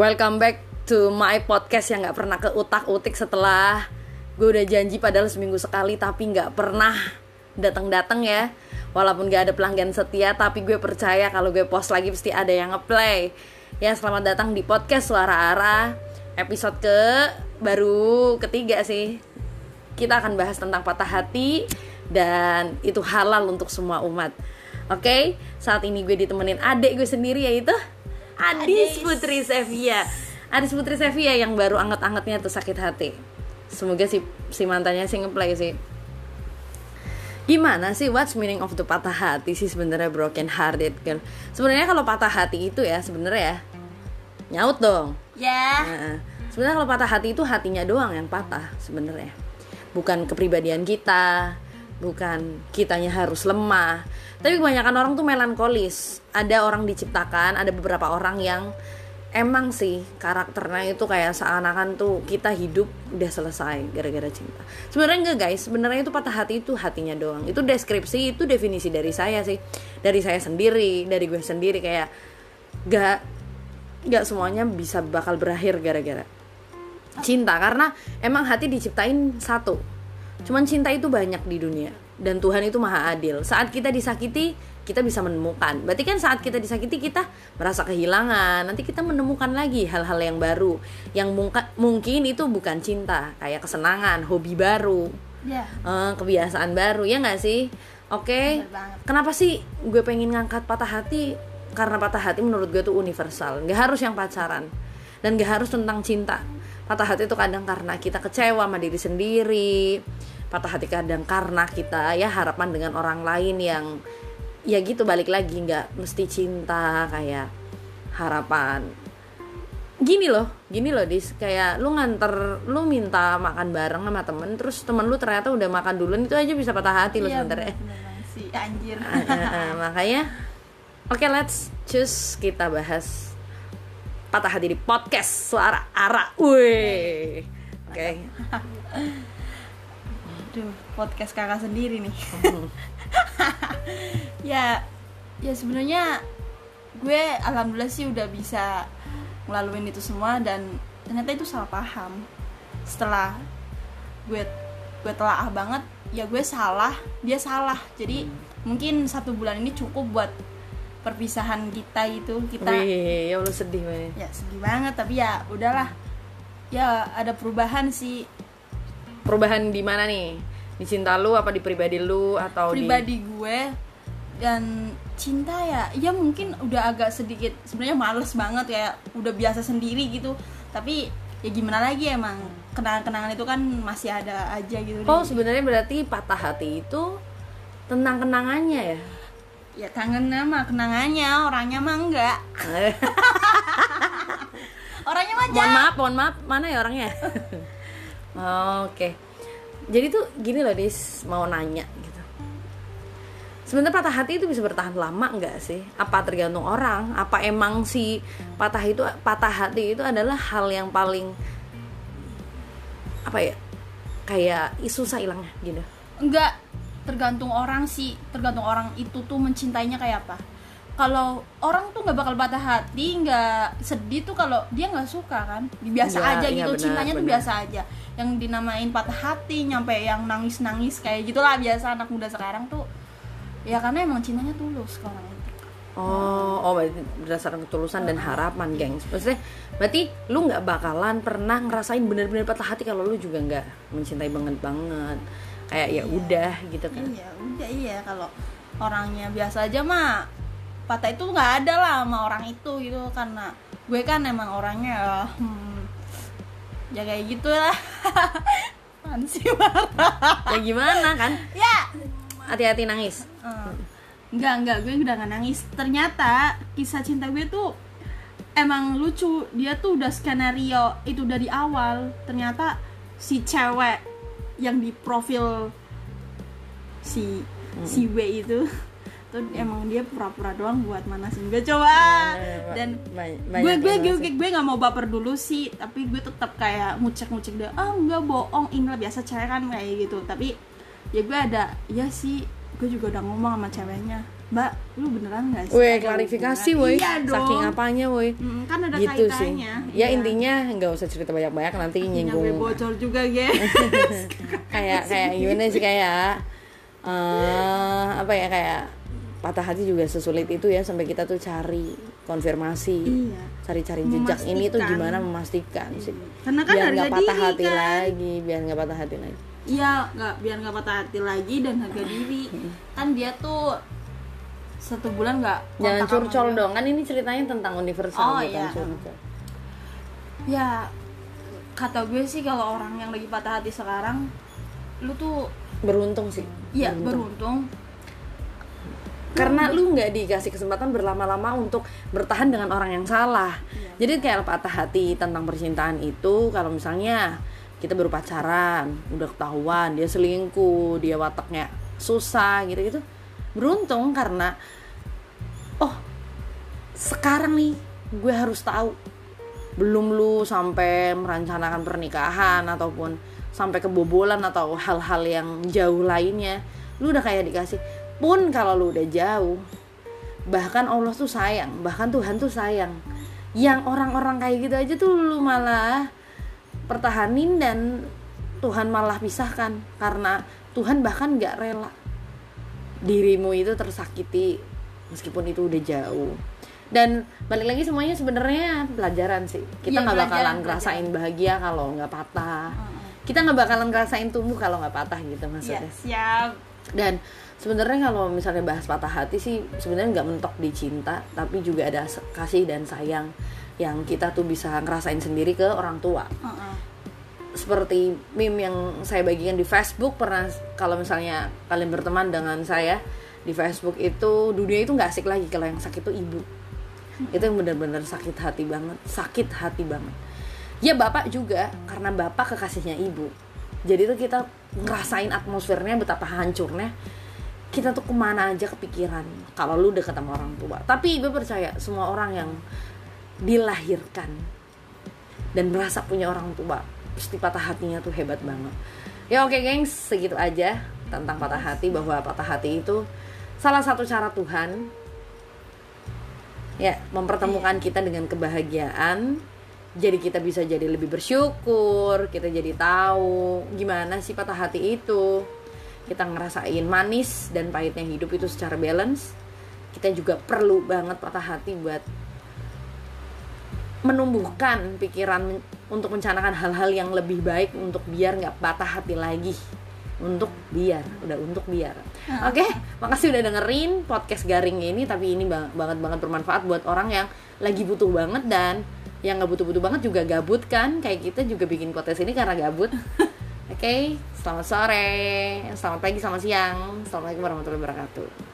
Welcome back to my podcast yang nggak pernah ke utak-utik setelah gue udah janji padahal seminggu sekali tapi nggak pernah datang-datang ya. Walaupun gak ada pelanggan setia tapi gue percaya kalau gue post lagi pasti ada yang ngeplay. Ya selamat datang di podcast Suara Ara episode ke baru ketiga sih. Kita akan bahas tentang patah hati dan itu halal untuk semua umat. Oke, saat ini gue ditemenin adik gue sendiri yaitu Adis Putri Sevia Adis Putri Sevia yang baru anget-angetnya tuh sakit hati. Semoga si, si mantannya sih ngeplay sih. Gimana sih what's meaning of the patah hati sih sebenarnya broken hearted kan Sebenarnya kalau patah hati itu ya sebenarnya ya Nyaut dong. Ya. Nah, sebenarnya kalau patah hati itu hatinya doang yang patah sebenarnya. Bukan kepribadian kita, bukan kitanya harus lemah. Tapi kebanyakan orang tuh melankolis. Ada orang diciptakan, ada beberapa orang yang emang sih karakternya itu kayak seakan-akan tuh kita hidup udah selesai gara-gara cinta. Sebenarnya enggak guys, sebenarnya itu patah hati itu hatinya doang. Itu deskripsi, itu definisi dari saya sih. Dari saya sendiri, dari gue sendiri kayak gak nggak semuanya bisa bakal berakhir gara-gara cinta karena emang hati diciptain satu cuman cinta itu banyak di dunia dan Tuhan itu maha adil. Saat kita disakiti kita bisa menemukan. Berarti kan saat kita disakiti kita merasa kehilangan. Nanti kita menemukan lagi hal-hal yang baru yang mungka- mungkin itu bukan cinta kayak kesenangan hobi baru Ya. eh, kebiasaan baru ya nggak sih? Oke banget. kenapa sih gue pengen ngangkat patah hati? Karena patah hati menurut gue tuh universal. Nggak harus yang pacaran dan nggak harus tentang cinta. Patah hati itu kadang karena kita kecewa sama diri sendiri patah hati kadang karena kita ya harapan dengan orang lain yang ya gitu balik lagi nggak mesti cinta kayak harapan. Gini loh gini loh dis. Kayak lu nganter lu minta makan bareng sama temen terus temen lu ternyata udah makan duluan itu aja bisa patah hati lo Iya, sebenernya bener banget sih anjir. Ah, ah, ah, makanya oke let's choose kita bahas patah hati di podcast suara ara wih. Oke Aduh, podcast kakak sendiri nih. ya, ya sebenarnya gue alhamdulillah sih udah bisa ngelaluin itu semua dan ternyata itu salah paham. Setelah gue gue telah banget, ya gue salah, dia salah. Jadi mungkin satu bulan ini cukup buat perpisahan kita itu kita wih ya Allah sedih man. ya sedih banget tapi ya udahlah ya ada perubahan sih perubahan di mana nih? Di cinta lu apa di pribadi lu atau pribadi gue dan cinta ya ya mungkin udah agak sedikit sebenarnya males banget ya udah biasa sendiri gitu. Tapi ya gimana lagi emang kenangan-kenangan itu kan masih ada aja gitu. Di oh di- sebenarnya berarti patah hati itu tentang kenangannya ya? Ya kangen nama kenangannya orangnya mah enggak. Orangnya mah mohon maaf mohon maaf mana ya orangnya oke. Jadi tuh gini loh dis mau nanya gitu. Sebenarnya patah hati itu bisa bertahan lama nggak sih? Apa tergantung orang? Apa emang si patah itu patah hati itu adalah hal yang paling apa ya kayak susah hilangnya gitu? Enggak tergantung orang sih. Tergantung orang itu tuh mencintainya kayak apa kalau orang tuh nggak bakal patah hati nggak sedih tuh kalau dia nggak suka kan biasa Iya, aja iya, gitu benar, cintanya tuh benar. biasa aja yang dinamain patah hati nyampe yang nangis nangis kayak gitulah biasa anak muda sekarang tuh ya karena emang cintanya tulus kalau itu Oh, oh berarti berdasarkan ketulusan dan harapan, gengs. Maksudnya, berarti lu nggak bakalan pernah ngerasain bener-bener patah hati kalau lu juga nggak mencintai banget banget. Kayak ya udah gitu kan. iya udah iya kalau orangnya biasa aja mah patah itu nggak ada lah sama orang itu gitu karena gue kan emang orangnya ya, hmm, ya kayak gitu lah. Apaan sih marah Ya gimana kan? ya. Hati-hati nangis. Eh, enggak enggak gue udah nggak nangis. Ternyata kisah cinta gue tuh emang lucu. Dia tuh udah skenario itu dari awal. Ternyata si cewek yang di profil si si W itu tuh emang dia pura-pura doang buat manasin gue coba Iya, dan Banyak- gue banyak gue yang gue ngerasa. gue nggak mau baper dulu sih tapi gue tetap kayak ngucek-ngucek dia ah enggak bohong ini biasa cewek kan kayak gitu tapi ya gue ada ya sih gue juga udah ngomong sama ceweknya mbak lu beneran nggak sih Weh, klarifikasi hubungan?" woi. iya dong Saking apanya woi. Mm, kan ada Gitu sih. kaitannya Ya Iya. intinya nggak usah cerita banyak-banyak nanti Akhirnya gue nyinggung bocor juga guys kayak kayak gimana sih kayak eh apa ya kayak patah hati juga sesulit itu ya sampai kita tuh cari konfirmasi iya. cari-cari jejak ini tuh gimana memastikan sih. Karena kan biar nggak patah diri hati kan? lagi biar nggak patah hati lagi. Iya nggak biar nggak patah hati lagi dan harga diri. Kan dia tuh satu bulan nggak jangan curcol gue. dong kan ini ceritanya tentang universal Oh, bukan iya. curcol. Ya kata gue sih kalau orang yang lagi patah hati sekarang lu tuh beruntung sih. Ya Beruntung. beruntung karena lu nggak dikasih kesempatan berlama-lama untuk bertahan dengan orang yang salah. Jadi kayak patah hati tentang percintaan itu kalau misalnya kita baru pacaran udah ketahuan dia selingkuh dia wataknya susah gitu-gitu. Beruntung karena oh sekarang nih gue harus tahu belum lu sampai merencanakan pernikahan ataupun sampai kebobolan atau hal-hal yang jauh lainnya lu udah kayak dikasih pun kalau lu udah jauh bahkan Allah tuh sayang bahkan Tuhan tuh sayang. Yang orang-orang kayak gitu aja tuh lu malah pertahanin dan Tuhan malah pisahkan. Karena Tuhan bahkan nggak rela dirimu itu tersakiti meskipun itu udah jauh. Dan balik lagi semuanya sebenarnya pelajaran sih. Kita Iya, nggak bakalan pelajaran, ngerasain bahagia kalau nggak patah. Kita nggak bakalan ngerasain tumbuh kalau nggak patah gitu ya maksudnya siap dan sebenarnya kalau misalnya bahas patah hati sih sebenarnya nggak mentok di cinta tapi juga ada kasih dan sayang yang kita tuh bisa ngerasain sendiri ke orang tua. Heeh. seperti meme yang saya bagikan di Facebook pernah kalau misalnya kalian berteman dengan saya di Facebook itu dunia itu nggak asik lagi. Kalau yang sakit itu ibu. Itu yang benar-benar sakit hati banget sakit hati banget. Ya bapak juga karena bapak kekasihnya ibu jadi tuh kita ngerasain atmosfernya betapa hancurnya kita tuh ke mana aja kepikiran kalau lu deket sama orang tua. Tapi ibu percaya semua orang yang dilahirkan dan merasa punya orang tua pasti patah hatinya tuh hebat banget. Ya oke gengs segitu aja tentang patah hati bahwa patah hati itu salah satu cara Tuhan ya mempertemukan kita dengan kebahagiaan jadi kita bisa jadi lebih bersyukur kita jadi tahu gimana sih patah hati itu. Kita ngerasain manis dan pahitnya hidup itu secara balance. Kita juga perlu banget patah hati buat menumbuhkan pikiran untuk mencanakan hal-hal yang lebih baik untuk biar nggak patah hati lagi. Untuk biar udah untuk biar. Oke makasih udah dengerin podcast garing ini tapi ini bang- banget banget bermanfaat buat orang yang lagi butuh banget dan yang nggak butuh-butuh banget juga gabut kan? Kayak kita juga bikin podcast ini karena gabut. Oke selamat sore selamat pagi selamat siang. Assalamualaikum warahmatullahi wabarakatuh